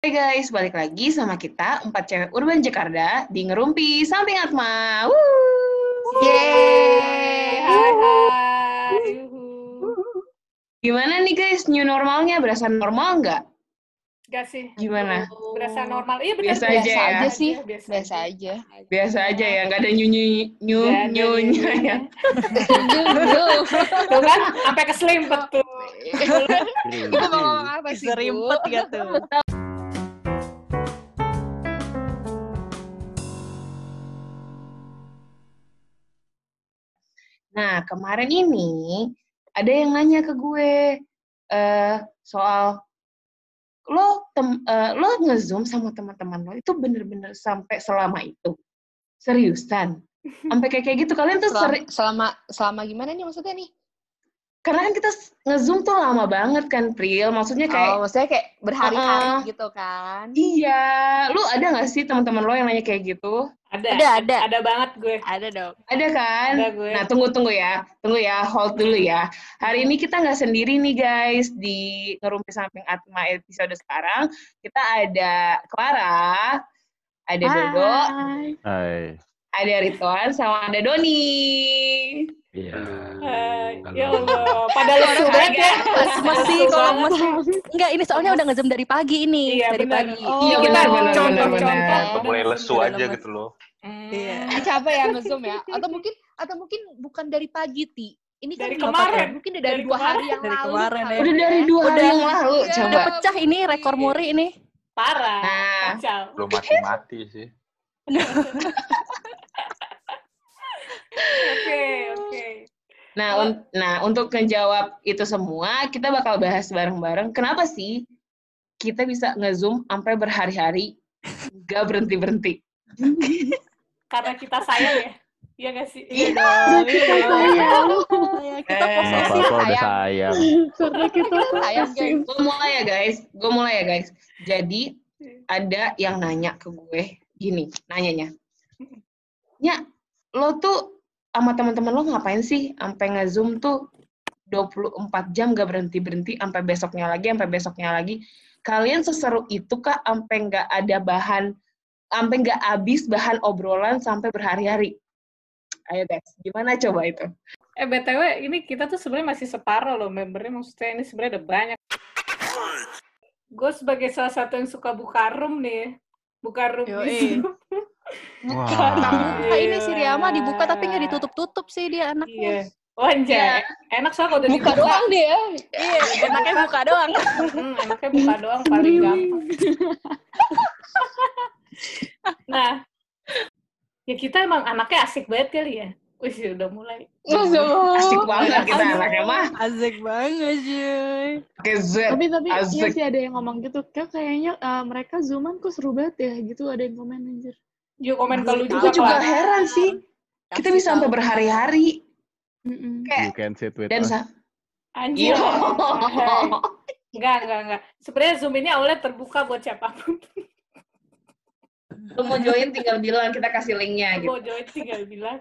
Hai guys, balik lagi sama kita empat cewek urban Jakarta di ngerumpi samping Atma. Woo! Yeay, hai hai. Gimana nih guys, new normalnya berasa normal nggak? Gak sih? Gimana? Berasa normal. Iya benar. Biasa aja ya. aja sih. Biasa, Biasa aja. Biasa aja ya, nggak ada nyu nyu nyu nyunya ya. Tuh kan, sampai keselimpet tuh. Ibu mau ngomong apa sih? Serimpet gitu. Nah, kemarin ini ada yang nanya ke gue eh soal lo tem, eh, lo ngezoom sama teman-teman lo itu bener-bener sampai selama itu seriusan sampai kayak kayak gitu kalian tuh Selama, seri, selama selama gimana nih maksudnya nih? karena kan kita ngezoom tuh lama banget kan Pril maksudnya kayak oh, maksudnya kayak berhari-hari Uh-uh. gitu kan? iya lu ada nggak sih teman-teman lo yang nanya kayak gitu Ada, Ada, ada. Ada banget gue. Ada dong. ada kan Ada gue. nah tunggu tunggu ya tunggu ya hold dulu ya hari ini kita nggak sendiri nih guys di ngerumpi samping Atma episode sekarang kita ada Clara ada Dodo Hai. Ada Rituan sama ada Doni Iya. Hai. Ya Allah, pada lesu banget ya. Masih kalau masih enggak ini soalnya udah ngezoom dari pagi ini, Iya, dari benar. pagi. Oh, Iya, kita benar, benar, mulai lesu, udah aja lemes. gitu loh. Hmm. Iya. Eh, capek ya nge-zoom ya? Atau mungkin atau mungkin bukan dari pagi, Ti. Ini kan Dari kemarin. pakai- Mungkin dari, Dari dua hari yang Dari lalu. kemarin ya. udah dari dua hari yang lalu Iya. coba Udah pecah ini rekor muri ini. Parah. Nah. Belum mati-mati sih. Oke, oke. Nah, Oh. un- nah untuk menjawab itu semua, kita bakal bahas bareng-bareng. Kenapa sih kita bisa nge-zoom sampai berhari-hari, gak berhenti-berhenti? Karena kita sayang ya. Iya gak sih? Iya dong. Iya. Ya, kita Eh. posesif. Apa-apa udah sayang. sayang. Karena kita sayang, guys. Gue mulai ya guys, gue mulai ya guys. Jadi ada yang nanya ke gue gini, nanyanya, Nya, lo tuh sama teman-teman lo ngapain sih sampai nge-zoom tuh 24 jam gak berhenti-berhenti sampai besoknya lagi, sampai besoknya lagi. Kalian seseru itu kah sampai nggak ada bahan, sampai nggak habis bahan obrolan sampai berhari-hari? Ayo guys, gimana coba itu? Eh BTW ini kita tuh sebenarnya masih separuh loh membernya maksudnya ini sebenarnya ada banyak. Gue sebagai salah satu yang suka buka room nih, buka room di. Buka ini si Riyama dibuka tapi nggak ditutup-tutup sih dia anaknya. Iya. Oh anjay, enak soalnya kalau udah Buka dibuka. doang deh ya. Iya, enaknya buka doang. Hmm, enaknya buka doang paling gampang. nah, ya kita emang anaknya asik banget kali ya. Wih, udah mulai. Asik banget kita anaknya mah. Asik banget, cuy. Z. tapi tapi iya Asik. sih ada yang ngomong gitu kayak kayaknya eh, mereka zooman kok seru banget ya gitu ada yang komen anjir Yuk komen ke lu Aku juga, juga Clara. heran sih. Kita bisa sampai berhari-hari. Kayak You can sit with dan us. sa- Anjir. Iya. Enggak, enggak, enggak. Sebenarnya Zoom ini awalnya terbuka buat siapa pun. Lu mau join tinggal bilang kita kasih linknya gitu. Mau join tinggal bilang.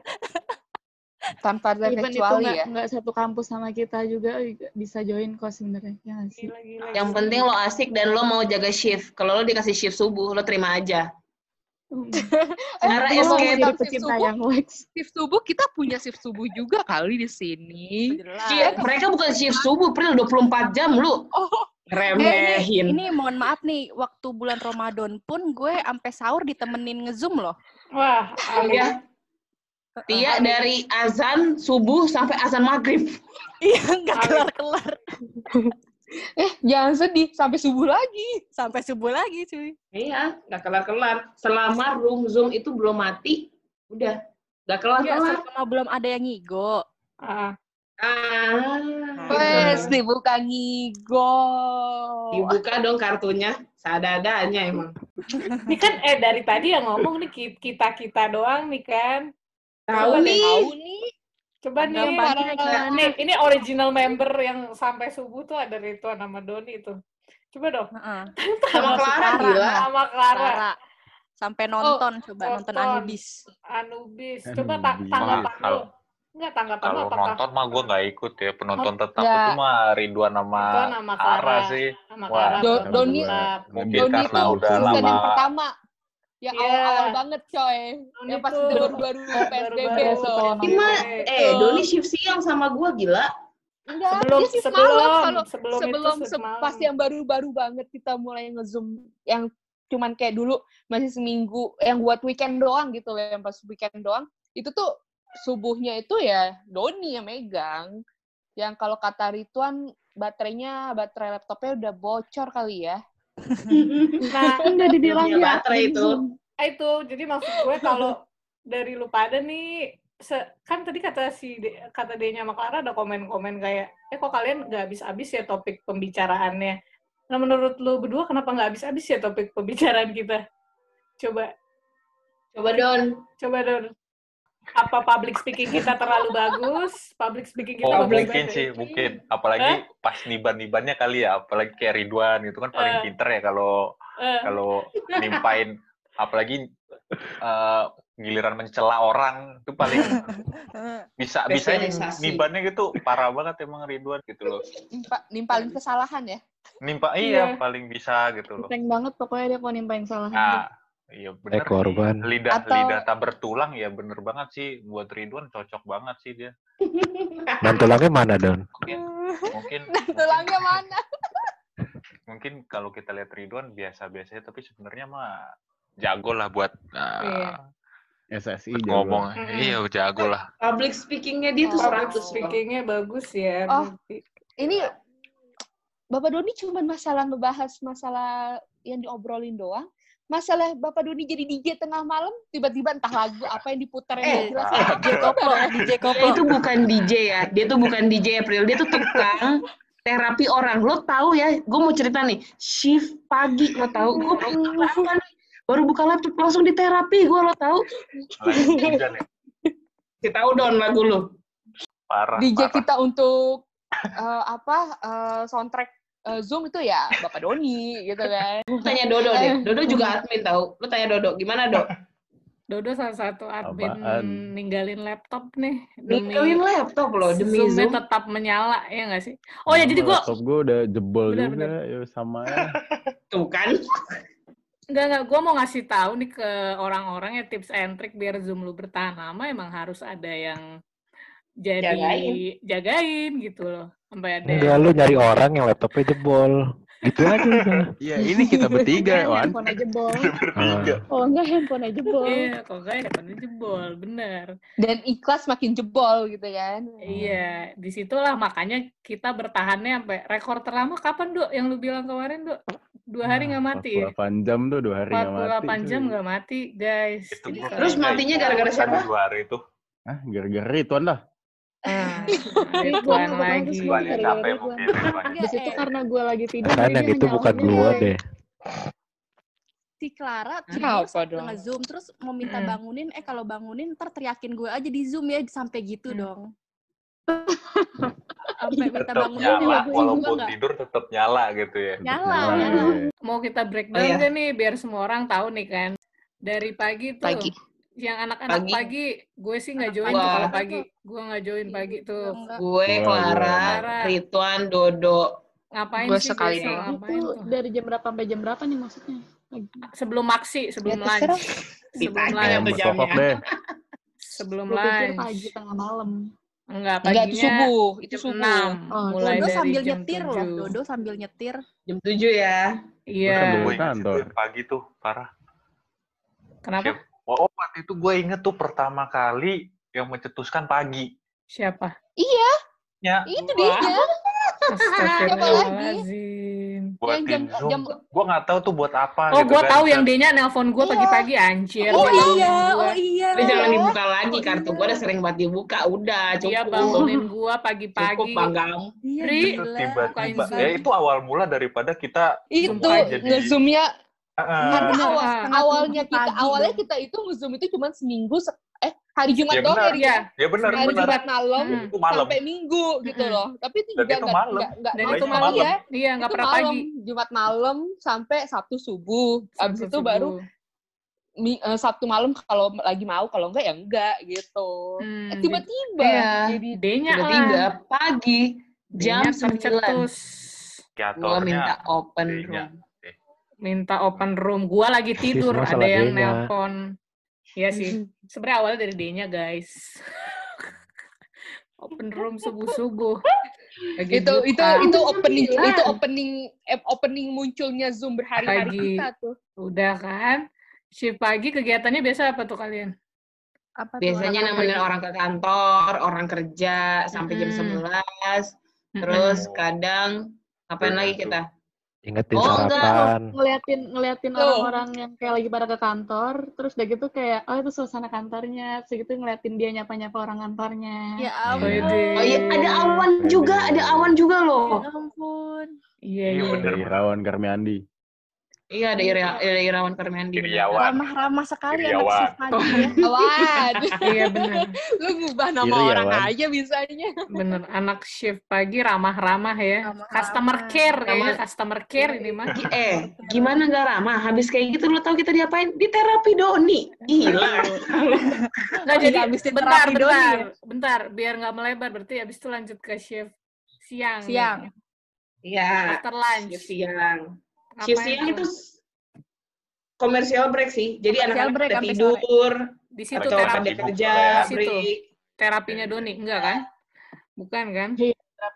Tanpa ada even itu kecuali nggak ya. nggak satu kampus sama kita juga bisa join kok sebenarnya ya Gila, gila. Yang penting lo asik dan lo mau jaga shift. Kalau lo dikasih shift subuh, lo terima aja. Cara Eh, jadi shift pecinta subuh. yang wax Shift subuh kita punya shift subuh juga kali di sini. Iya, mereka bukan shift subuh, Pril 24 jam lu. Oh, Eh, Remehin. ini, ini mohon maaf nih, waktu bulan Ramadan pun gue sampai sahur ditemenin ngezoom loh. Wah. Ya, Tia dari azan subuh sampai azan maghrib. Iya, nggak Amin. kelar-kelar. eh jangan sedih sampai subuh lagi. Sampai subuh lagi, cuy. Iya, nggak kelar-kelar. Selama room Zoom itu belum mati, udah nggak Ya, kelar-kelar. selama belum ada yang ngigo. Ah, Ah, Wes dibuka ngigo. dibuka dong kartunya. Sadadanya emang. Ini kan eh dari tadi yang ngomong nih kita kita doang nih kan. Tahu nih. Tahu nih. Coba nih, gimana? nih, ini original member yang sampai subuh tuh ada Rituan sama Doni itu. Coba dong. Heeh. Sama Clara gila. Sama Clara, Clara. Sampai nonton, coba nonton nonton. Anubis. Anubis. Coba ta tanggapan lu. Mahal. Enggak tanggapan Kalau apakah nonton mah gue nggak ikut ya. Penonton tetap nggak. itu mah Ridwan Ara Clara. sih. sama Wah, Do- Doni-. Mungkin Doni karena tuh udah lama. yang pertama. Yang Iya. awal-awal banget coy. Doni yang pas itu baru-baru PSBB. PSBB. Cuma, eh. Doni shift siang sama gua gila. Enggak, Sebelum- dia sih sebelum- malam kalau sebelum itu sebelum se- malam. pas yang baru-baru banget kita mulai nge-zoom yang cuman kayak dulu masih seminggu yang buat weekend doang gitu loh yang pas weekend doang itu tuh subuhnya itu ya Doni yang megang yang kalau kata Rituan baterainya baterai laptopnya udah bocor kali ya Nah, Kan udah dibilang ya. baterai itu. Ah, itu jadi maksud gue kalau dari lu pada nih se- kan tadi kata si De- kata Denya sama Clara ada komen-komen kayak eh kok kalian nggak habis-habis ya topik pembicaraannya nah menurut lu berdua kenapa nggak habis-habis ya topik pembicaraan kita coba Coba Don. coba dong apa public speaking kita terlalu bagus public speaking kita Oh, bagus mungkin sih, mungkin. Apalagi pas niban-nibannya kali ya, apalagi kayak Ridwan itu kan paling Eh. pinter ya kalau Eh, kalau nimpain apalagi eh, giliran mencela orang itu paling bisa bisa nibannya gitu parah banget emang Ridwan gitu loh. Nimpa, nimpalin kesalahan ya Nimpa Iya. iya paling bisa gitu loh. Tank banget pokoknya dia kalau nimpain salah. Nah, iya bener. Eh, korban. Lidah Atau- lidah tak bertulang ya bener banget sih buat Ridwan cocok banget sih dia. Dan tulangnya mana, Don? Mungkin mungkin tulangnya mana mungkin kalau kita lihat Ridwan biasa-biasa tapi sebenarnya mah jago lah buat uh, Iya. SSI jago. ngomong. Mm-mm. Iya jago lah. Public speaking-nya dia tuh public 100 loh. speakingnya bagus ya Oh. ini Bapak Doni cuma masalah ngebahas masalah yang diobrolin doang. Masalah Bapak Doni jadi DJ tengah malam, tiba-tiba entah lagu apa yang diputar yang Eh, nggak jelas. DJ Koplo, DJ Dia Koplo. itu bukan DJ ya. Dia tuh bukan DJ April. Dia tuh tukang terapi orang. Lo tahu ya, gue mau cerita nih. Shift pagi, lo tahu. Gue baru buka apa nih? Baru buka laptop, langsung di terapi. Gue lo tahu. Ya. Si tahu don lagu lo. Parah. DJ parah. kita untuk eh, apa eh, soundtrack eh, Zoom itu ya Bapak Doni gitu kan. Lo tanya Dodo deh. Dodo juga admin tahu. Lo tanya Dodo, gimana Dok? Dodo salah satu admin Apaan? ninggalin laptop nih demi Ninggalin laptop loh demi Zoom-nya Zoom. tetap menyala ya nggak sih? Oh ya jadi gua Laptop gue udah jebol Bener, juga, ya sama ya. Tuh kan. nggak nggak gua mau ngasih tahu nih ke orang-orang ya tips and trick biar Zoom lu bertahan lama emang harus ada yang jadi Jagain. jagain gitu loh sampai ada Enggak, lu nyari orang yang laptopnya jebol. Gitu aja udah. Iya, ini kita bertiga, Wan. Handphone aja jebol. Ah. Oh enggak handphone aja jebol. Iya, kok enggak handphone jebol, bener. Dan ikhlas makin jebol gitu kan. Iya, di situlah makanya kita bertahannya sampai rekor terlama kapan, Dok? Yang lu bilang kemarin, Dok? Dua hari nggak mati ya? 48 jam tuh, dua hari nggak mati. 48 jam nggak mati, guys. Itu Terus matinya itu gara-gara siapa? Dua hari itu. Ah, gara-gara Ridwan lah. Ah, Ridwan, Ridwan otomatis lagi. gua Banyak gara-gara capek Ridwan. mungkin. Ridwan. Di situ eh, karena gue lagi tidur. Kan yang itu bukan gue. deh. si Clara dong? nge-zoom terus mau minta bangunin eh kalau bangunin ntar teriakin gue aja di zoom ya sampai gitu Mm. dong sampai minta Tetap bangunin nyala, gue walaupun juga tidur tetap nyala gitu ya. nyala nyala iya. Mau kita breakdown Oh, iya. nih biar semua orang tahu nih kan. Dari pagi tuh Pagi. Yang anak-anak Pagi. pagi, gue sih nggak join tuh kalau pagi. Gue nggak join pagi tuh. Enggak. Gue, Gua- Clara, gua. Rituan, Dodo. Ngapain Gue sih sekali Itu tuh? dari jam berapa sampai jam berapa nih maksudnya? Pagi. Sebelum maksi, sebelum Ya, lunch. Sebelum lunch. Yang tuh jamnya. berkokok deh. Sebelum lunch. pagi tengah malam. Enggak, Enggak, itu paginya subuh. Itu jam subuh. 6. Oh, mulai Dodo dari sambil jam nyetir loh 7. Dodo sambil nyetir Jam 7 ya. Iya. Kantor. itu pagi tuh, parah. Kenapa? Siap. Oh, oh, waktu itu gue inget tuh pertama kali yang mencetuskan pagi. Siapa? Ya, Itu dia. Astagfirullahaladzim. buat Yang jam- Zoom. jam- Gue nggak tahu tuh buat apa. Oh, gitu gue kan. tahu yang D-nya nelpon gue Iya. pagi-pagi anjir. oh Dia iya oh iya Lu jangan Iya. dibuka lagi Oh, kartu iya. gue udah sering banget dibuka. Udah, Dia cukup. bangunin gue Cukup, pagi-pagi. Iya, Ri, Itu gila. tiba-tiba. Ya itu awal mula daripada kita Itu nge-zoomnya Ah, karena Bener, awal, awalnya kita pagi awalnya kita itu nge-zoom itu cuma seminggu se- eh hari Jumat Ya doang benar. ya? Iya. ya benar hari benar. Jumat malam Hmm. Itu malam. sampai minggu gitu loh. Tapi itu juga itu nggak malam. nggak nggak Dan Nah, itu itu malam. malam. ya. Iya, nggak Itu pernah malam, pagi. Jumat malam sampai Sabtu subuh. Abis Sabtu itu baru subuh. mi- eh, Sabtu malam kalau lagi mau, kalau enggak ya enggak gitu. Hmm, Eh, tiba-tiba Iya. jadi D-nya Tiba-tiba pagi jam D-nya 9 tercetus. gua minta open room. Minta open room. Gua lagi tidur, ada yang D-nya. nelpon. Iya sih. Sebenarnya awalnya dari D-nya, guys. open room subuh-subuh. Lagi itu itu buka. itu opening Gila. itu opening eh, opening munculnya Zoom berhari-hari Pagi. kita tuh. Udah kan? Shift pagi kegiatannya biasa apa tuh kalian? Apa tuh Biasanya orang nemenin orang ke kantor, orang kerja sampai jam Mm-mm. 11. Mm-mm. Terus kadang ngapain Bener lagi kita? Ingetin Oh, enggak. sarapan. ngeliatin ngeliatin Tuh. orang-orang yang kayak lagi pada ke kantor terus udah gitu kayak oh itu suasana kantornya terus gitu ngeliatin dia nyapa-nyapa orang kantornya Ya Wede. ampun. Oh iya, ada awan juga, ada awan juga loh. Ya ampun. Iya, Iya, iya. bener. Irawan Karmiandi. Iya, ada Ira, ada Irawan Karmiandi. bener. Iriawan. Ramah-ramah sekali anak Iriawan. shift pagi ya. Awan. Iya bener. Lu ngubah nama Iri ya, orang Wan. aja bisanya. Bener. Anak shift pagi ramah-ramah ya. Ramah-ramah. Customer care ya. Ramah. Customer care ini mah. Eh, gimana gak ramah? Habis kayak gitu lo tau kita diapain? Di terapi Doni. Gila. Nggak jadi, Habisin bentar, terapi doni bentar. ya? Bentar, biar nggak melebar. Berarti habis itu lanjut ke shift siang. Siang. Iya, After lunch. shift siang. Shift siang itu komersial break sih. Jadi anak-anak break tidur Di situ atau terapi, pada kerja. Di situ. break. terapinya Doni. Enggak kan? Bukan kan?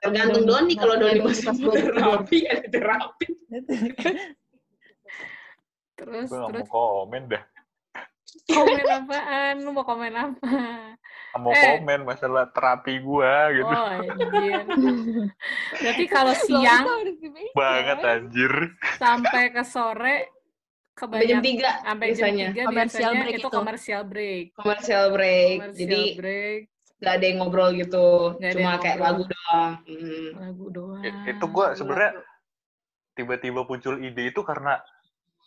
Tergantung Doni. Kalau Doni masih terapi, ada terapi. Terus, Gue terus mau komen dah. Komen apaan? Lu mau komen apa? Gak mau Eh. komen masalah terapi gua gitu. Oh, anjir. Berarti kalau siang. Banget anjir. sampai ke sore Sampai jam kebanyakan 3 sampai jam biasanya. 3 Komersial biasanya break itu itu. komersial break. Komersial break. Komersial Jadi break nggak ada yang ngobrol gitu. Ada Cuma kayak ngobrol. lagu doang. Hmm. lagu doang. Itu gua sebenarnya tiba-tiba muncul ide itu karena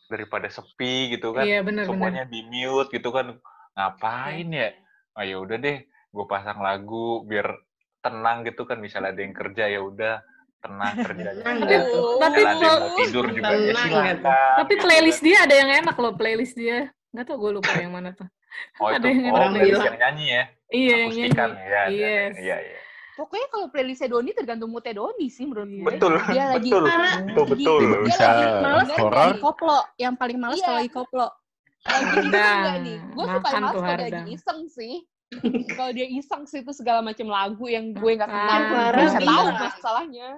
daripada sepi gitu kan. Iya benar. semuanya di mute gitu kan. Ngapain ya? Oh ya udah deh, gue pasang lagu biar tenang gitu kan. Misalnya ada yang kerja ya udah tenang Misalnya gitu. Tapi mau tidur juga ya Tenang gitu. silakan. Tapi playlist dia ada yang enak loh playlist dia. Nggak tau gue lupa yang mana tuh. Oh ada itu, yang oh bilang. yang nyanyi ya. Iya yang nyanyi. Akustikan ya. Iya, iya. Pokoknya kalau playlistnya Doni tergantung moodnya Doni sih menurut Iya. gue. Betul, Dia lagi betul. Karena- Betul, betul. Dia Bisa lagi males horor. Lagi koplo. Yang paling males Iya. kalau lagi koplo. lagi Hardang. nggak nih? Gue sih paling males kalau dia lagi iseng sih. kalau dia iseng sih itu segala macam lagu yang gue nggak kenal. Clara bisa tahu masalahnya.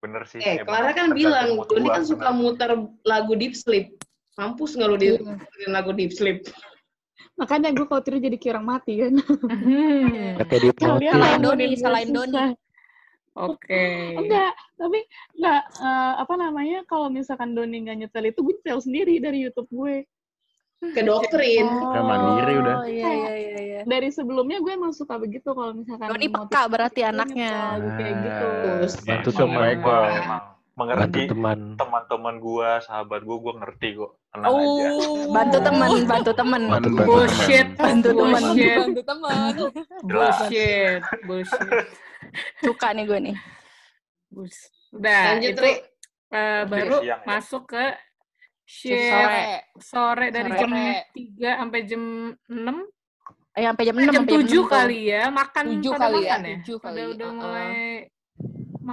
Bener sih. Eh, Clara kan bilang, Doni kan suka muter lagu deep sleep. Mampus nggak lu di dengerin lagu deep sleep? Makanya gue kalau tidur jadi kayak orang mati kan Hmm. Katanya di Kalian Salahin bangunin Doni, gue susah. Doni. Oke. enggak tapi enggak eh, apa namanya kalau misalkan Doni nggak nyetel itu gue nyetel sendiri dari YouTube gue Ke doktrin. Ya, mandiri udah. Oh iya iya iya. iya. dari sebelumnya gue emang suka begitu kalau misalkan Doni peka berarti gue anaknya. nyetel lagu kayak gitu Terus, Ya, Bantu emang gua Bantu mengerti teman. teman-teman gua, sahabat gua, gua ngerti kok. Tenang aja. Oh, bantu teman, bantu teman. Bantu teman. Bullshit. Bantu teman. Bullshit. Bantu teman. Bullshit. Bullshit. Suka nih gue nih. Udah, Lanjut, itu eh, baru siang ya? masuk ke shift Sore. sore dari Sore. jam 3 sampai jam 6 Eh, sampai jam 6 jam sampai 7 6 tuh. kali ya makan Tujuh kali ya, makan ya, tujuh pada kali, udah uh-uh. mulai makan makan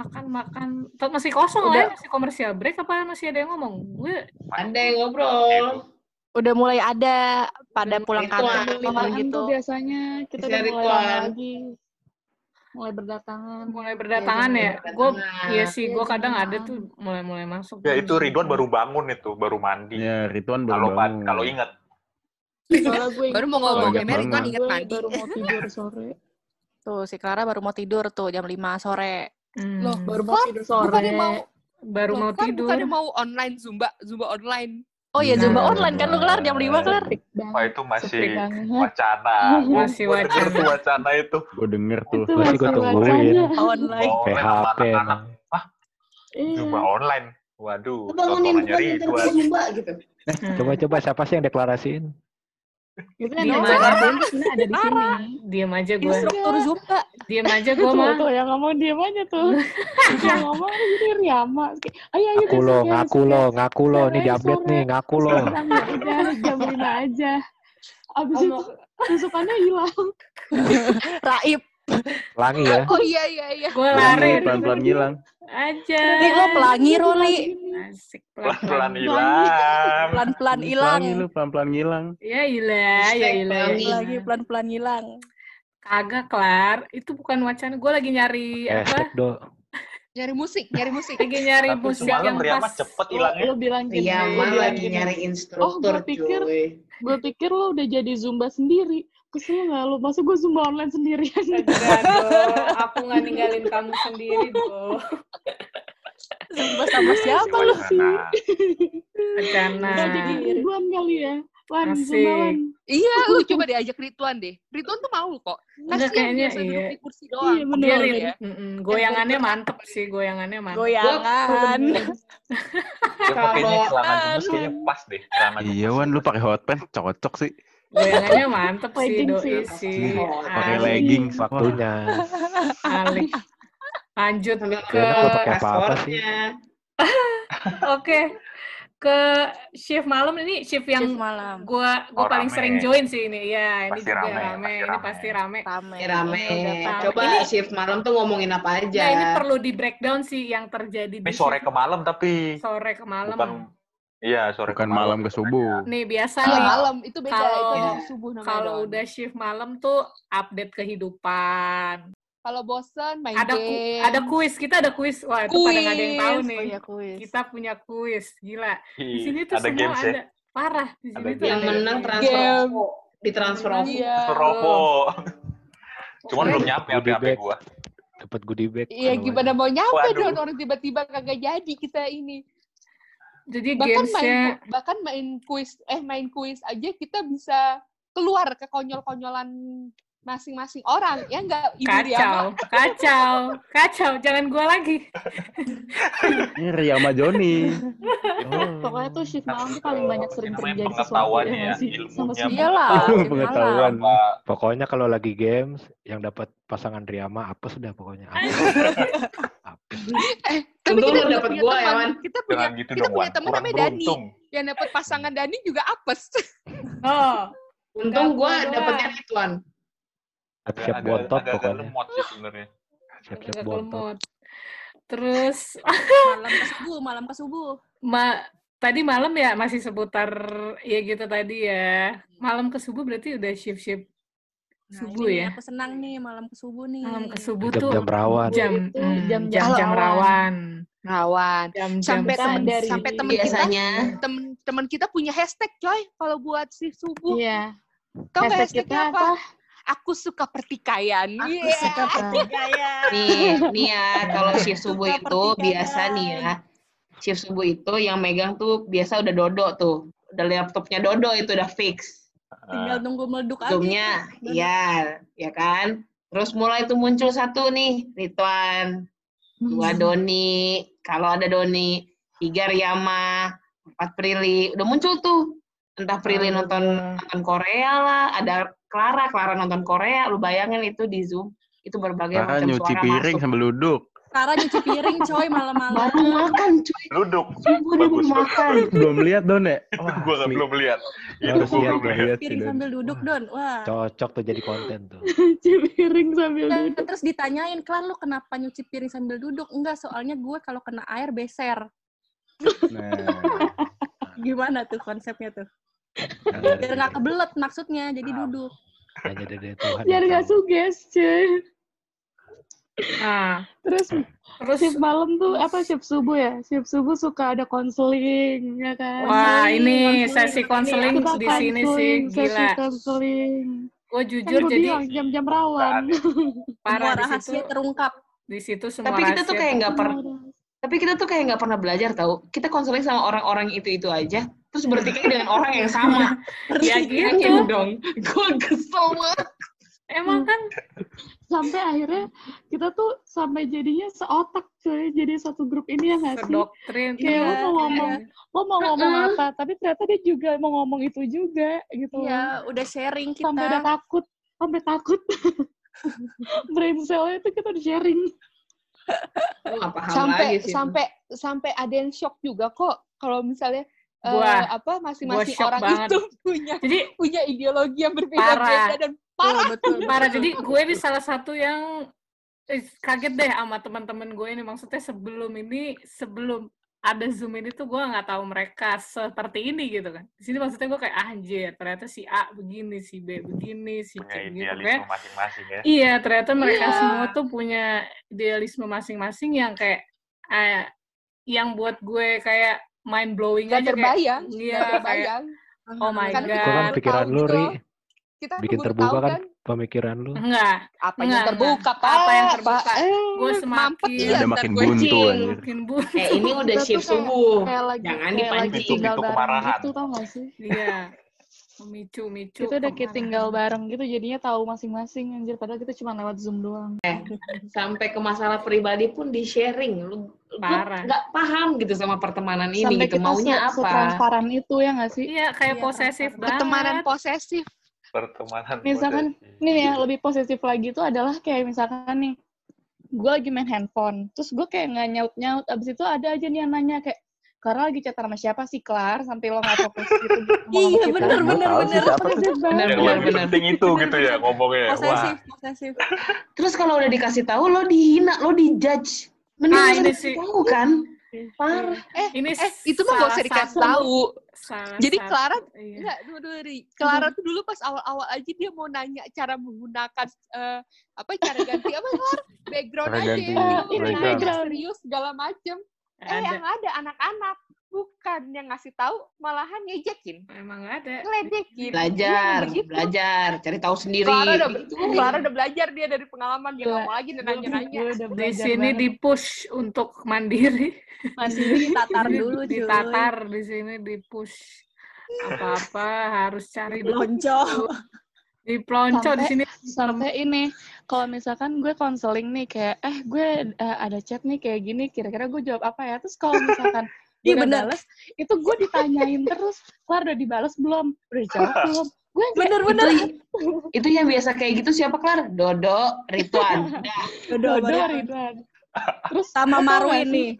Tetap masih kosong lah ya Udah. masih komersial break apa masih ada yang ngomong gue Ada yang ngobrol. Udah mulai ada pada Udah pulang kantor gitu. tuh biasanya kita udah mulai ritual. lagi mulai berdatangan mulai berdatangan mulai ya gue iya sih Iya, gue kadang ada tuh mulai mulai masuk Ya itu Ridwan baru bangun itu, baru mandi. Ya, Rituan baru Kalau bangun. kalau ingat. Baru mau ngomong, kan banget. inget mandi. baru mau tidur sore Tuh, si Clara baru mau tidur tuh jam 5 sore. Hmm. Loh, baru mau Kan tidur sore bukannya mau baru loh, mau kan tidur bukannya mau online Zumba, Zumba online. Oh iya, Nah. Zumba online kan lu kelar jam 5 kelar. Wah banget itu masih wacana. Gua, Masih wacana. tuh wacana itu. Gue denger tuh. itu Masih gua masih tungguin. Online. Oh, PHP emang. Iya. Zumba online. Waduh, bangunin gue ntar Ridwan. Zumba gitu. Hmm. Coba-coba siapa sih yang deklarasiin? Itu yang Diam gue aja. sebenarnya ada di sini. Diam aja gue. Instruktur Zumba. Diam aja gue mah. tuh yang ngomong diam aja tuh. yang ngomong jadi Riyama. Ayo, ayo Ngaku lo, ngaku lo, ngaku lo. Ini diupdate nih, ngaku lo. Udah jam 5 aja. Abis itu tusukannya hilang. Raib. Pelangi ya. Oh iya iya iya. Gue lari Pelan-pelan ngilang. aja. Nih lo pelangi Roli. Asik Pelan-pelan pelan-pelan. hilang. Pelan-pelan hilang. Pelangi lu, pelan-pelan ngilang. Ya ilah, ya Hashtag ilah. pelangi. ya Lagi ilah. pelan-pelan hilang. Kagak kelar. Itu bukan wacana. Gue lagi nyari apa? Nyari musik, nyari musik. Lagi nyari Tapi musik yang Riyama pas. cepet hilangnya. lo bilang gini. Iya, mah bilang lagi nyari instruktur, gua pikir- cuy. Gue pikir lo udah jadi Zumba sendiri. Kesel gak lo? Masa gue Zumba online sendirian? Enggak dong, aku nggak ninggalin kamu sendiri dong. Zumba sama siapa Si lu? wacana. Rencana. Gak jadi Ridwan kali ya? Wan. Iya, lu coba diajak Rituan deh. Rituan tuh mau kok. Kasian kayaknya biasa iya. duduk di kursi doang. Iya, bener. Dia ya. goyangannya mantep sih, goyangannya mantep. Goyangan. Dia pakainya Kalau- celana gemes kayaknya pas deh. Iya, Wan, lu pakai hot pants cocok sih. Goyangannya mantep sih, doi sih. sih. Pakai. Wah, Waktunya. alik. Lanjut ke passwordnya. oke ke shift malam ini shift yang Shift malam. gua gua Oh, paling rame. sering join sih ini ya ini Pasti juga rame, rame, pasti ini rame. pasti rame Rame. Eh, Rame. Tahu. Coba Ini- shift malam tuh ngomongin apa aja. nah ini perlu di breakdown sih yang terjadi di Ini sore shift ke malam tapi. sore ke malam Bukan. Iya, sore Bukan ke malam ke subuh. nih biasa Iya, nih malam itu beda. Kalau- itu dari subuh namanya. kalau doang. udah shift malam tuh update kehidupan kalau bosen main ada ku- game. ada kuis kita ada kuis wah itu pada nggak ada yang tahu Kuis. nih Oh iya kuis. kita punya kuis gila di Ih, sini tuh ada semua games ada ya. parah di Ada sini tuh yang menang transfer Game. OVO. Di transfer OVO. Iya. Robo. Cuman belum nyampe Goodie HP bag. gua. Dapat goodie bag. Iya, gimana mau nyampe dong orang tiba-tiba kagak jadi kita ini. Jadi Bahkan main gamesnya ku- bahkan main kuis eh main kuis aja kita bisa keluar ke konyol-konyolan masing-masing orang ya enggak Ibu kacau Riyama? kacau kacau jangan gua lagi Ini Riyama Joni. Oh. Pokoknya tuh shift malam tuh paling banyak sering terjadi sesuatu ya, ya, nggak. Sama. Iyalah. Shift pengetahuan. Pokoknya kalau lagi games yang dapat pasangan Riyama apa sudah pokoknya. Eh, tapi Untung kita lu juga dapet punya gua ya, teman. Wan. Kita punya Jangan gitu kita dong, punya teman namanya Dani. yang dapat pasangan Dani juga apes. oh Untung gua dapetnya. Rituan. Siap-siap bontot agak-agak pokoknya. lemot sih sebenarnya. Siap-siap bontot. lemot terus Malam ke subuh, malam ke subuh. ma tadi malam ya masih seputar ya gitu tadi ya malam ke subuh berarti udah shift shift Nah, subuh ini ya aku senang nih malam ke subuh nih. malam ke subuh tuh Jam-jam rawan. jam Itu hmm, jam-jam jam-jam rawan Rawan. jam-jam Sampai temen sensi. sampai temen kita Biasanya temen-temen kita punya hashtag coy kalau buat si subuh. Iya. Tau nggak Hashtag hashtagnya kita apa? Aku suka pertikaian. Aku Iya. suka pertikaian. nih, nih ya kalau shift subuh itu biasa nih ya. Shift subuh itu yang megang tuh biasa udah Dodo tuh. Udah laptopnya Dodo itu udah fix. Tinggal nunggu meleduk aja. Zoom-nya, iya, ya kan? Terus mulai tuh muncul satu nih, Ridwan, dua Doni, kalau ada Doni, tiga Riyama, empat Prilly, udah muncul tuh. Entah Prilly nonton nonton Korea lah, ada Clara, Clara nonton Korea, lu bayangin itu di Zoom, itu berbagai Karena macam nyuci suara piring masuk. sambil duduk. Sekarang nyuci piring coy malam-malam. Baru makan, cuy. Duduk. Subuh dia bagus. makan. Belum lihat Don ya? Wah, nggak asli. belum lihat. Itu gua lihat, belum lihat. Piring sambil duduk, Don. Wah. Cocok tuh jadi konten tuh. Cuci piring sambil Dan duduk. terus ditanyain, Klan lu kenapa nyuci piring sambil duduk? Enggak, soalnya gue kalau kena air beser. Nah, Gimana tuh konsepnya tuh? Hanya Biar dari- nggak kebelet maksudnya, jadi duduk. hanya dari Tuhan. Biar tahu. suges, cuy. Nah, Terus terus shift malam tuh apa shift subuh ya? Shift subuh suka ada konseling, ya kan? wah ini konseling. sesi konseling di sini sih konseling, sesi gila. konseling. Gue Kan jujur gue jadi jam-jam rawan. parah Semua di situ. rahasia terungkap. Di situ semua Tapi kita tuh kayak nggak pernah, tapi kita tuh kayak nggak pernah belajar tahu. Kita konseling sama orang-orang itu itu aja, terus bertikai dengan orang yang sama. ya gitu. dong, gue kesel banget. Emang kan sampai akhirnya kita tuh sampai jadinya seotak cuy jadi satu grup ini ya nggak sih sedoktrin. Kayak lo mau ngomong lo mau ngomong Mm-mm. apa tapi ternyata dia juga mau ngomong itu juga gitu Iya, udah sharing kita. sampai udah takut sampai takut brain cell itu kita udah sharing sampai lagi sih. sampai sampai ada yang shock juga kok kalau misalnya eh, Gua- apa masing-masing orang banget. itu punya Jadi punya ideologi yang Parah. berbeda-beda dan parah betul, betul. parah. Jadi gue ini salah satu yang eh, kaget deh sama teman-teman gue ini. Maksudnya sebelum ini, sebelum ada Zoom ini tuh gue nggak tahu mereka seperti ini gitu kan. Di sini maksudnya gue kayak "Ah, anjir, ternyata si A begini, si B begini, si punya C gitu idealisme kan. masing-masing ya. Iya, ternyata mereka Iya. semua tuh punya idealisme masing-masing yang kayak eh, yang buat gue kayak mind blowing nggak aja kayak terbayang iya kayak terbayang. oh my Karena Itu kan god baru pikiran lu, gitu Ri. kita kan Bikin terbuka tahu kan. pemikiran lu. enggak. Apa Enggak, yang terbuka pak Apa yang terbuka? Eh, Gue mampet semakin- iya, Udah makin buntu makin bu Eh ini udah shift kayak- subuh. kayak lagi Jangan kayak dipancing. Pintu bareng kemarahan. gitu tau gak sih? Iya memicu micu kita udah kayak tinggal bareng gitu jadinya tahu masing-masing anjir padahal kita cuma lewat zoom doang Sampai ke masalah pribadi pun di sharing. Lu lu Parah. nggak paham gitu sama pertemanan ini sampai gitu. kita Maunya se- apa? setransparan itu ya nggak sih iya kayak Iya, posesif banget pertemanan posesif Pertemanan Misalkan, posesif. Ini ya lebih positif lagi tuh adalah kayak misalkan nih gue lagi main handphone terus gue kayak nggak nyaut nyaut abis itu ada aja nih yang nanya kayak Karena lagi chat sama siapa sih Klar sampai lo nggak fokus gitu, gitu Iya, bener, bener, bener. bener, lebih bener. penting itu gitu ya ngomongnya. Wah, Posesif, posesif. Terus kalau udah dikasih tahu lo dihina, lo dijudge. Mending Ah, sih. tahu kan? Parah. Eh, ini eh itu mah gak usah dikasih tahu. salah Jadi satu- Clara iya. Enggak, dulu dulu Ri. Clara tuh dulu pas awal-awal aja dia mau nanya cara menggunakan eh, apa cara ganti apa Clara? Background Cara aja. ganti nanya background. serius segala macem. Eh ada yang ada anak-anak bukan yang ngasih tahu malahan ngejekin, emang ada ngeledekin. Belajar, Iya, begitu. belajar, cari tahu sendiri. Clara udah, Gitu. Clara udah belajar dia dari pengalaman dia nggak mau lagi nanya-nanya. di sini di push untuk mandiri mandiri. Tatar dulu, ditatar di sini di push apa-apa harus cari dulu Lonco. Di pelonco di sini sampai ini kalau misalkan gue konseling nih kayak eh gue eh, ada chat nih kayak gini kira-kira gue jawab apa ya terus kalau misalkan gue Iya, udah bener. bales itu gue ditanyain terus Kelar udah dibales belum udah dijawab belum gue kayak Bener-bener. Itu, itu yang biasa kayak gitu siapa Klar? Dodo, Rituan. Udah. Dodo, Dodo Dodo. Ridwan terus Sama Marwin sih, nih.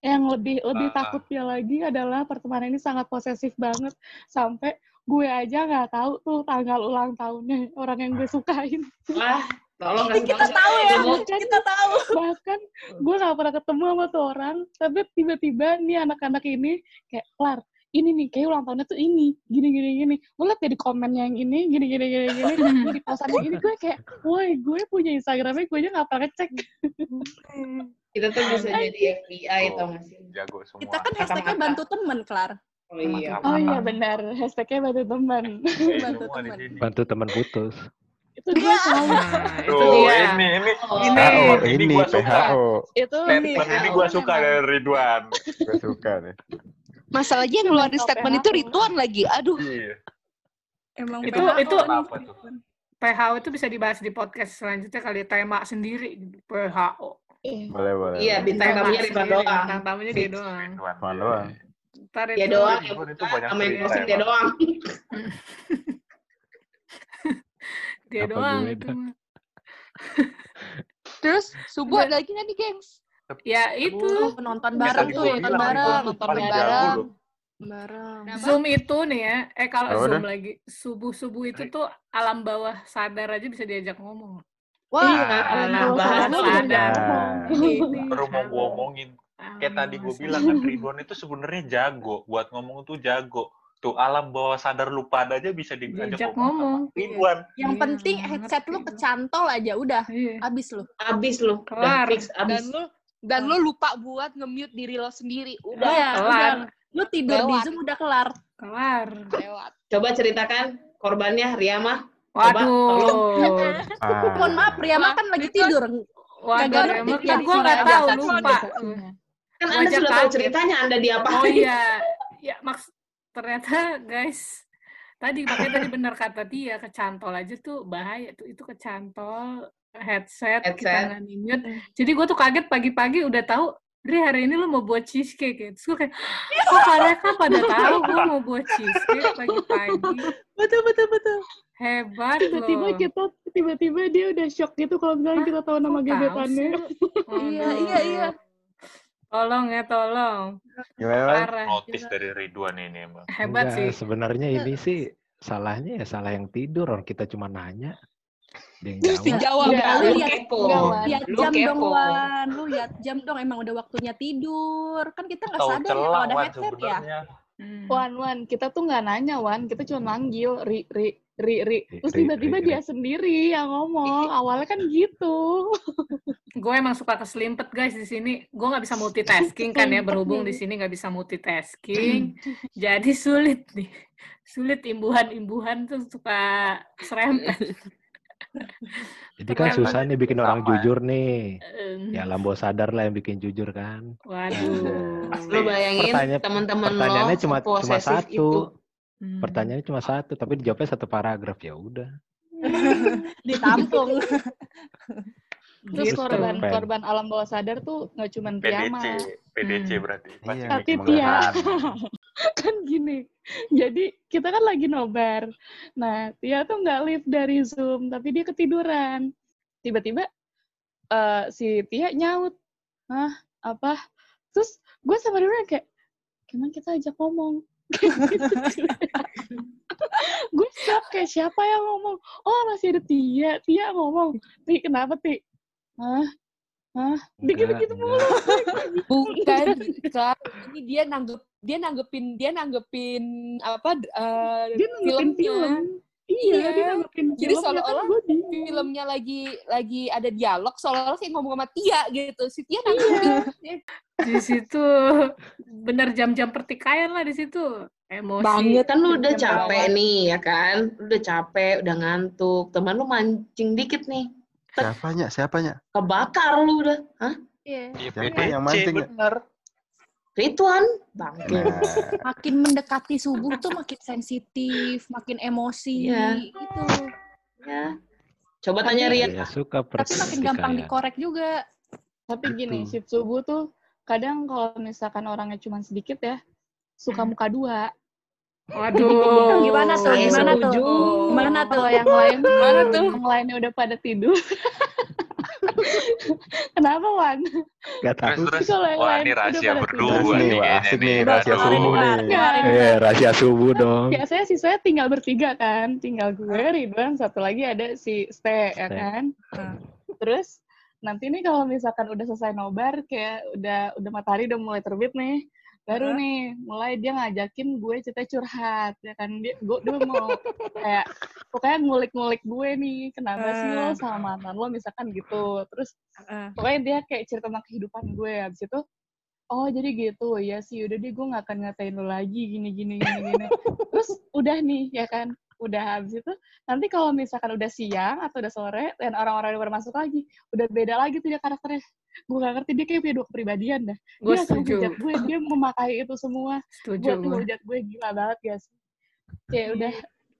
yang lebih lebih Ah. takutnya lagi adalah pertemanan ini sangat posesif banget sampai gue aja nggak tahu tuh tanggal ulang tahunnya orang yang gue sukain Wah, tolong kasih Kita tahu ya, mau. kita tahu. bahkan gue nggak pernah ketemu sama tuh orang tapi tiba-tiba nih anak-anak ini kayak kelar ini nih kayak ulang tahunnya tuh ini gini gini gini lo liat ya di komennya yang ini gini gini gini gini Ini di posan yang ini gue kayak woi gue punya instagramnya gue aja nggak pernah ngecek Kita tuh bisa jadi FBI Oh, tau gak sih? Jago semua. Kita kan hashtagnya bantu temen, Klar. Oh iya. oh iya benar hashtagnya bantu teman bantu teman. Bantu teman putus. itu gue selalu Nah, itu Tuh, dia. ini ini Oh, ini PHO, ini ini gua suka. PHO. itu Statement ini gua suka dari Ridwan. Gue suka nih. Masalahnya yang ngeluarin Mental statement itu. Rituan lagi. Aduh, Iya. Emang Itu- PHO itu- nih. Apa tuh? PHO itu bisa dibahas di podcast selanjutnya kali tema sendiri. PHO Boleh, boleh. Iya, bintang tamunya Ridwan sendiri, doang. bintang tamunya dia doang Ridwan. Doang? Ntar Dia itu- doang yang Ridwan itu buka, banyak sama yang closing dia doang. dia Apa doang itu terus subuh ada lagi nih gengs? ya itu Tuh, nonton Kayak bareng tuh, gua nonton bilang, bareng. Ridwan tuh nonton paling bareng. Bareng. Zoom itu nih ya, eh kalau Apa Zoom lagi, subuh-subuh itu tuh alam bawah sadar aja bisa diajak ngomong. Wah, Iya, alam nah, bawah sadar. Nah. Ini Baru mau gua alam- omongin. alam Kayak tadi gue bilang kan Ridwan itu sebenarnya jago buat ngomong tuh jago. Tuh alam bawah sadar lupa aja bisa diajak ngomong. ngomong. Ridwan. Yang Iya, penting headset lu kecantol aja, udah. Iya. Abis lu. Abis lu. Kelar. fix, dan abis. lu dan lu lupa buat nge-mute diri lo sendiri. Udah Iya, kelar. udah. Lu tidur di Lewat. Zoom udah kelar. Kelar. lewat. Coba ceritakan korbannya Riyama. Coba, Waduh. Ah. Mohon maaf, Riyama kan lagi tidur. Waduh, ngerti kan gue nggak tahu, ajakan lupa. Kan Anda sudah tahu ceritanya, Anda diapain. Oh iya, ya maks ternyata guys, Tadi makanya tadi benar kata dia kecantol aja tuh bahaya tuh itu kecantol headset, kita Headset. nggak mute. Jadi gue tuh kaget pagi-pagi udah tahu Dri hari ini lo mau buat cheesecake ya. Terus gue kayak, kok mereka pada tahu gue mau buat cheesecake pagi-pagi. Betul betul betul. Hebat Tiba-tiba loh. kita tiba-tiba dia udah shock gitu kalau misalnya Hah? kita tahu nama gebetannya. sih? Iya, iya, iya. Tolong ya, tolong. Gimana, Wan? Parah. Notis dari Ridwan ini emang. Hebat Enggak, sih. sebenarnya ini sih salahnya ya salah yang tidur orang kita cuma nanya dia yang Terus jawab dijawab. Enggak, Lu lihat lihat Lu jam dong, kepo. Wan. Lu lihat jam dong, emang udah waktunya tidur. Kan kita nggak sadar ya kalau ada headset ya. Hmm. Wan, Wan, kita tuh nggak nanya, Wan. Kita cuma manggil, ri, ri, ri, ri. Terus tiba-tiba dia sendiri yang ngomong. Awalnya kan gitu. Gue emang suka keselimpet guys di sini. Gue nggak bisa multitasking kan ya berhubung di sini nggak bisa multitasking. Jadi sulit nih. Sulit imbuhan-imbuhan tuh suka serempet. jadi kan susah nih bikin orang jujur nih ya Lambo sadar lah yang bikin jujur kan Waduh. Lu bayangin teman-teman lo pertanyaannya cuma cuma satu itu. Hmm. pertanyaannya cuma satu tapi dijawabnya satu paragraf ya udah Ditampung. Terus Gitu. korban Pen. korban alam bawah sadar tuh nggak cuma Tiama. PDC, PDC Hmm. berarti. Iya, Tapi menggeram. kan gini. Jadi kita kan lagi nobar. Nah, Tia tuh nggak live dari Zoom, tapi dia ketiduran. Tiba-tiba eh, si Tia nyaut. Hah, apa? Terus gue sama dia kayak, gimana kita ajak ngomong? gue shock kayak siapa yang ngomong? Oh masih ada Tia, Tia ngomong. Ti kenapa Ti? Hah? Hah? Dikit Enggak, gitu mulu. Bukan, Kak. Ini dia nanggep dia nanggepin dia nanggepin apa eh, Dia nanggepin filmnya. film. Iya, Iya. dia nanggepin Jadi kan seolah-olah bingung. filmnya lagi lagi ada dialog seolah-olah kayak ngomong sama Tia gitu. Si Tia nanggepin Di situ bener jam-jam pertikaian lah di situ. Emosi. banget Kan lu udah capek bawah. nih, ya kan? Lu udah capek, udah ngantuk. Teman lu mancing dikit nih. Siapanya? Siapanya? Kebakar lu udah. Hah? Iya. Iya, Siapa yang PDC, mancing ya? bener. Rituan? Bangke. Nah, Makin mendekati subuh tuh makin sensitif, makin emosi. Iya. Itu. Ya. Coba tanya Rian. ya suka Tapi makin gampang dikorek juga. Tapi gini, Betul. shift subuh tuh kadang kalau misalkan orangnya cuma sedikit ya, suka muka dua. Waduh. Gimana tuh? Gimana tuh? Gimana tuh? Kalau yang lain Gimana tuh? Yang lainnya udah pada tidur. Kenapa, Wan? Gak Terus tahu terus, Kalau yang wah lain ini rahasia berdua Terus nih wah, kayaknya nih. rahasia subuh nih. Eh, rahasia subuh dong. biasanya sisanya tinggal bertiga kan, tinggal gue, Ridwan, satu lagi ada si Ste, ya kan. Terus nanti nih kalau misalkan udah selesai nobar, kayak udah udah matahari udah mulai terbit nih, baru nih mulai dia ngajakin gue cerita curhat, ya kan. Dia gue dia mau kayak pokoknya ngulik-ngulik gue nih, kenapa sih lo sama mantan lo? Misalkan gitu, terus Heeh. pokoknya dia kayak cerita tentang kehidupan gue. Habis itu oh jadi gitu. Ya sih udah deh gue nggak akan ngatain lo lagi gini gini gini gini. Terus udah nih ya kan udah habis itu nanti kalau misalkan udah siang atau udah sore dan orang-orang udah masuk lagi udah beda lagi tuh dia karakternya. Gue gak ngerti dia kayak punya dua kepribadian dah. Gue dia setuju. hujat gue dia memakai itu semua. Setuju gue. ngehujat gue gila banget guys. Kayak udah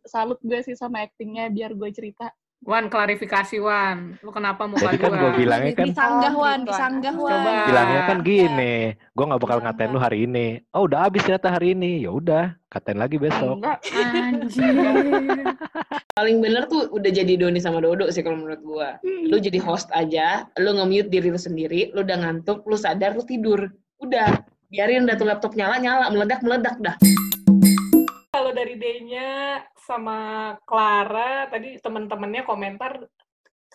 salut gue sih sama actingnya biar gue cerita Wan, klarifikasi Wan. Lu kenapa muka Jadi kan gua? gue bilangnya kan Disanggah, Oh, Wan. gitu. Disanggah, Coba. Wan. bilangnya kan gini, gue nggak bakal ngatain lu hari ini. Oh udah habis ternyata hari ini, ya udah katain lagi besok. enggak Anjir. Paling bener tuh udah jadi Doni sama Dodo sih kalau menurut gua. Lu jadi host aja, lu nge-mute diri lu sendiri, lu udah ngantuk, lu sadar, lu tidur. Udah, biarin dah tuh laptop nyala-nyala, meledak-meledak dah. Kalau dari D-nya sama Clara, tadi temen-temennya komentar,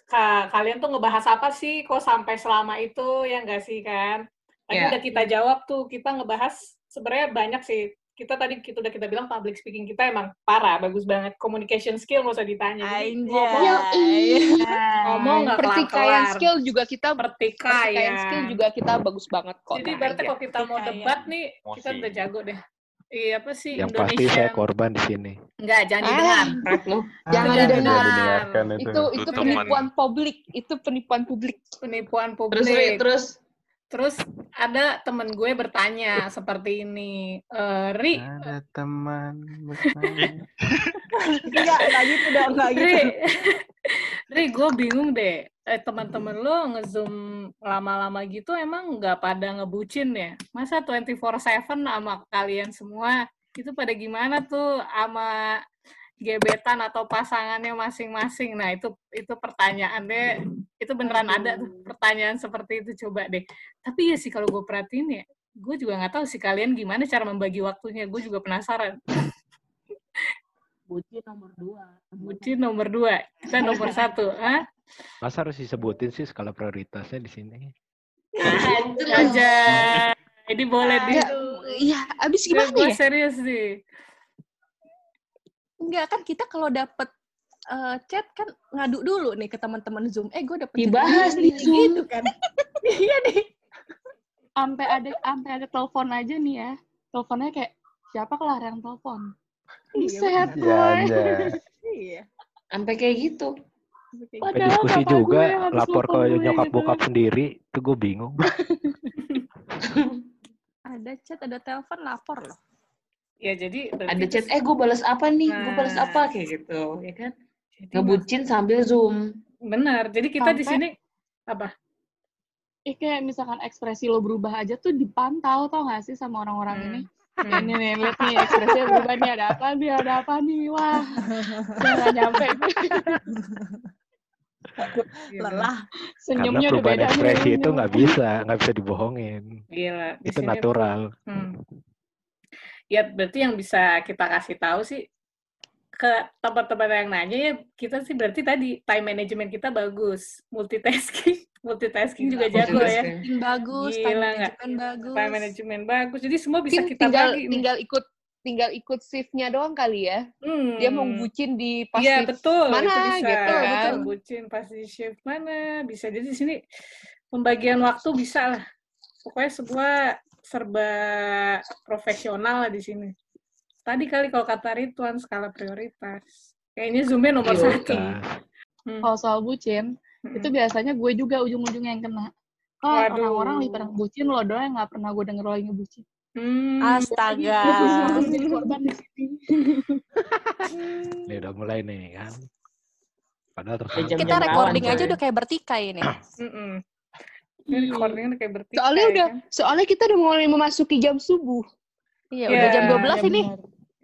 "Ka- kalian tuh ngebahas apa sih kok sampai selama itu, ya nggak sih kan? Tadi Ya. udah kita jawab tuh, kita ngebahas sebenarnya banyak sih. Kita tadi kita udah kita bilang public speaking kita emang parah, bagus banget. Communication skill nggak usah ditanya. Jadi ngomong, ngomong nggak pertikaian skill juga kita Pertikaian. pertikaian skill juga kita bagus banget kok. Jadi Nah, berarti iya. kalau kita mau debat nih, kita udah jago deh. Iya apa sih Yang pasti Indonesia? saya korban di sini. Enggak, jangan Ah. didengar. Rap lu. Jangan Jangan didengar. Itu. itu itu penipuan publik, itu penipuan publik. Penipuan publik. terus. terus ada temen gue bertanya seperti ini, eh, Ri, Ada teman bertanya. Enggak, enggak gitu dong, enggak gitu. Ri, Ri, gue bingung deh. Eh, teman-teman lo ngezoom lama-lama gitu emang nggak pada ngebucin ya? Masa 24/7 sama kalian semua itu pada gimana tuh sama gebetan atau pasangannya masing-masing? Nah itu itu pertanyaannya itu beneran ada tuh pertanyaan seperti itu coba deh. Tapi ya sih kalau gue perhatiin ya, gue juga nggak tahu sih kalian gimana cara membagi waktunya. Gue juga penasaran. Bucin nomor dua. Bucin nomor dua, kita nomor satu, ah? Masa harus disebutin sih skala prioritasnya di sini? aja. Ini boleh di. Ya, iya, abis gimana Gue ya? serius sih. Enggak kan kita kalau dapet eh, chat kan ngadu dulu nih ke teman-teman Zoom. Eh gue dapet Dibahas di Zoom. gitu kan. iya nih. Sampai ada sampai ada telepon aja nih ya. Teleponnya kayak siapa kelar yang telepon? Buset, Ya boy. aja. Iya. Sampai kayak gitu. Sampai Padahal diskusi juga, gue lapor ke gue nyokap gitu. bokap sendiri, tuh gue bingung. Ada chat, ada telepon, lapor loh. Ya jadi Ada chat, eh gue balas apa nih? Gue balas Nah. apa? Kayak gitu, ya kan? jadi Ngebucin sambil zoom. Benar. Jadi kita di sini apa? Eh, kayak misalkan ekspresi lo berubah aja tuh dipantau tau gak sih sama orang-orang Hmm. ini? Hmm. Ini nih, lihat nih ekspresinya berubah nih, ada apa nih, ada apa nih, wah. Saya nggak nyampe. Gila. Lelah. Karena Senyumnya udah perubahan beda ekspresi nih. itu nggak bisa, nggak bisa dibohongin. Gila. Di Itu natural. Hmm. Ya berarti yang bisa kita kasih tahu sih ke teman-teman yang nanya ya kita sih berarti tadi time management kita bagus, multitasking, multitasking juga jago ya. Tim bagus, time Gila nggak? management bagus. Time management bagus. Jadi semua bisa Mungkin kita tinggal bagi. tinggal ikut tinggal ikut shift-nya doang kali ya. Hmm. Dia mau bucin di pas Iya shift betul, mana itu bisa gitu kan. kan. Bucin pasti shift mana, bisa jadi di sini pembagian waktu bisa lah. Pokoknya semua serba profesional lah di sini. Tadi kali kalau kata Rituan skala prioritas. Kayaknya zoomnya nomor Prioritas. satu. Hmm. Kalau soal bucin, Mm-mm. itu biasanya gue juga ujung-ujungnya yang kena. Oh, Waduh. orang-orang lagi pada bucin, lo doang yang nggak pernah gue denger lo lagi ngebucin. Hmm. Astaga. Gue tuh harus jadi korban di sini. ini udah mulai nih kan. Padahal terus Kita recording aja udah kayak bertikai ini. Ini recordingnya udah kayak bertikai Soalnya udah kan. soalnya kita udah mulai memasuki jam subuh. Iya, Iya, udah jam 12 ini.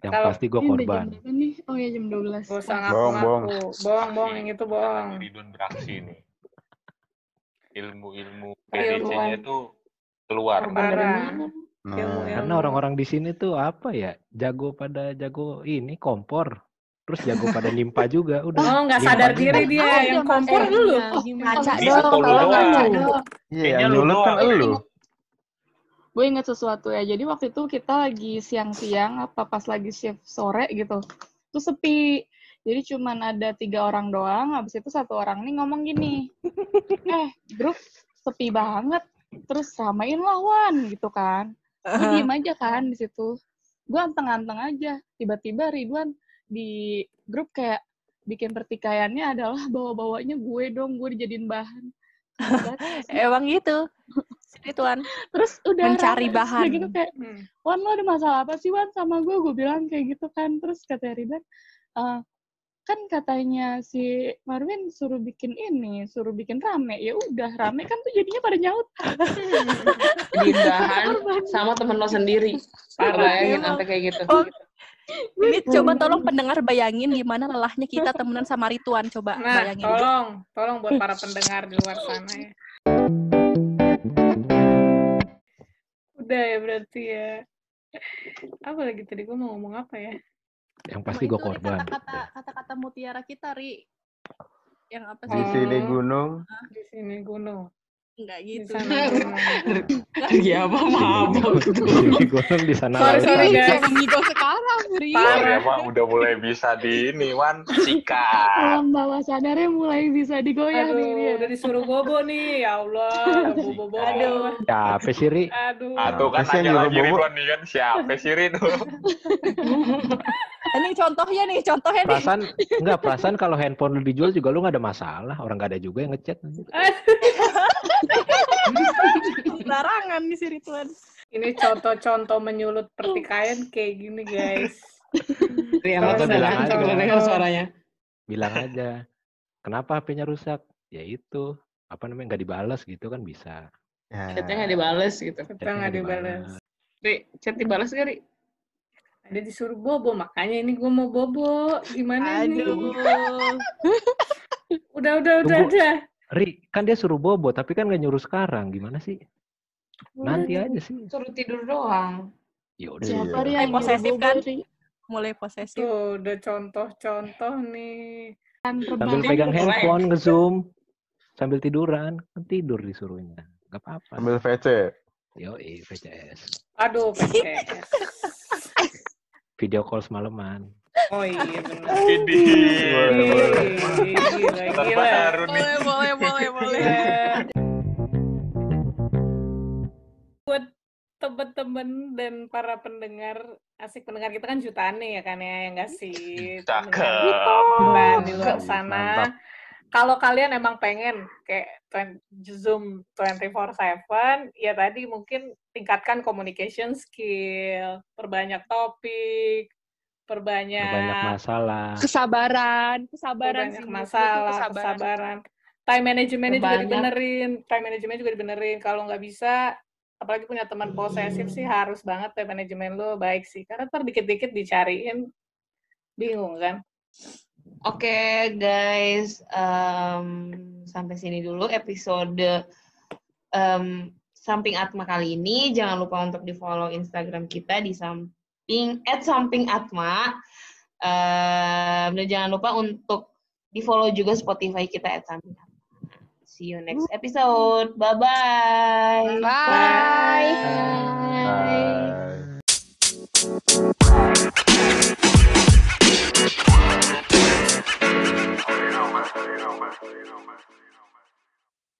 yang Kalau- pasti gue Ini korban. jam nih? Oh ya jam 12. Gak usah Bohong, bohong. Bohong, bohong, yang itu bohong. Ridwan beraksi nih. Ilmu-ilmu Ilmu. PDC-nya itu keluar. Nah. Karena orang-orang di sini tuh apa ya, jago pada jago ini kompor, terus jago pada nimpa juga, udah. Oh, nggak sadar juga. diri dia. Ada Yang kompor masanya. dulu. Ngaca Itu dong, lu doang. ngaca dong. Iya, yang lu kan elu. Gue inget sesuatu ya. Jadi waktu itu kita lagi siang-siang, apa pas lagi shift sore gitu. Terus sepi. Jadi cuman ada tiga orang doang. Habis itu satu orang nih ngomong gini. eh, grup sepi banget. Terus ramain lah, Wan. Gitu kan. Gue diem aja kan di situ. Gue anteng-anteng aja. Tiba-tiba Ridwan di grup kayak bikin pertikaiannya adalah bawa-bawanya gue dong. Gue dijadiin bahan. Emang gitu. Rituan. Terus udah Mencari. Terus bahan. udah gitu kayak Hmm. Wan lo ada masalah apa sih Wan sama gue? Gue bilang kayak gitu kan. Terus kata Ridwan, "Eh, kan katanya si Marvin suruh bikin ini, suruh bikin rame. Ya udah rame kan tuh jadinya pada nyaut. Jadi bahan sama temen lo sendiri. Bayangin sampai kayak gitu. Oh, Ini coba tolong pendengar bayangin gimana lelahnya kita temenan sama Rituan. Coba Nah, bayangin. tolong, tolong buat para pendengar di luar sana ya. Udah ya berarti ya. Apa lagi tadi gue mau ngomong apa ya? Yang pasti gue korban. Kata-kata kata-kata mutiara kita, Ri. Yang apa Di sih? sini Oh. gunung. Di sini gunung, Enggak di gitu. sana gunung. Iya, apa mabok. Di sini gunung di sana. Sorry, sorry guys. Jangan ngigo sekarang, Ri. Parah. Ya mah udah mulai bisa di ini, Wan. Sikat. Alam bawah sadarnya mulai bisa digoyah nih dia. Aduh, udah disuruh bobo nih, ya Allah, bobo bobo. Aduh. Siapa sih, Ri? Aduh. Aduh kan nanya juga lagi. Ridwan nih kan. Siapa sih Ridwan? Ini contohnya nih, contohnya nih. Perasaan, enggak, perasaan kalau handphone lu dijual juga lu nggak ada masalah. Orang nggak ada juga yang ngechat. sembarangan nih si Ridwan. Ini contoh-contoh menyulut pertikaian kayak gini, guys. Yang Atau mana bilang aja. dengar suaranya. Bilang aja. Kenapa HP-nya rusak? Ya itu. Apa namanya? Nggak dibalas gitu kan bisa. Ya. Chatnya nggak dibales gitu. Chatnya nggak dibalas. Ri, chat dibales gak, Ri? Ada disuruh bobo, makanya ini gue mau bobo. Gimana nih? Aduh. Udah, udah, udah, Tunggu. udah. Ri, kan dia suruh bobo, tapi kan nggak nyuruh sekarang. Gimana sih? Nanti aja sih. Suruh tidur doang. Ya udah. Siapa Iya. Ri Mulai yang posesif kan? Ri? Mulai posesif. Tuh, udah contoh-contoh nih. Kan Sambil pegang handphone, nge-zoom. Sambil tiduran. Kan tidur disuruhnya. Nggak apa-apa. Ambil VC. Yo, VCS. Aduh, PCS. Video call semalaman. Oh iya, benar. Ini. Boleh, boleh. Gila, gila. Boleh, boleh, boleh, boleh. Buat teman-teman dan para pendengar, asik pendengar kita kan jutaan nih ya kan ya, yang nggak sih? Cakep. Di luar Mantap. sana. Kalau kalian emang pengen kayak 20 Zoom 24/7, ya tadi mungkin tingkatkan communication skill, perbanyak topik, perbanyak, Banyak masalah. Kesabaran, kesabaran sih. masalah, kesabaran. Time managementnya juga Perbanyak. dibenerin, time managementnya juga dibenerin. Kalau nggak bisa, apalagi punya teman posesif sih harus banget time manajemen lo baik sih. Karena ntar dikit-dikit dicariin, bingung kan? Oke guys, em, sampai sini dulu episode em, Samping Atma kali ini. Jangan lupa untuk di follow Instagram kita di samping marketing at samping Atma. Um, jangan lupa untuk di follow juga Spotify kita at samping Atma. See you next episode. Bye-bye. Bye. Bye. Bye. Bye. Bye.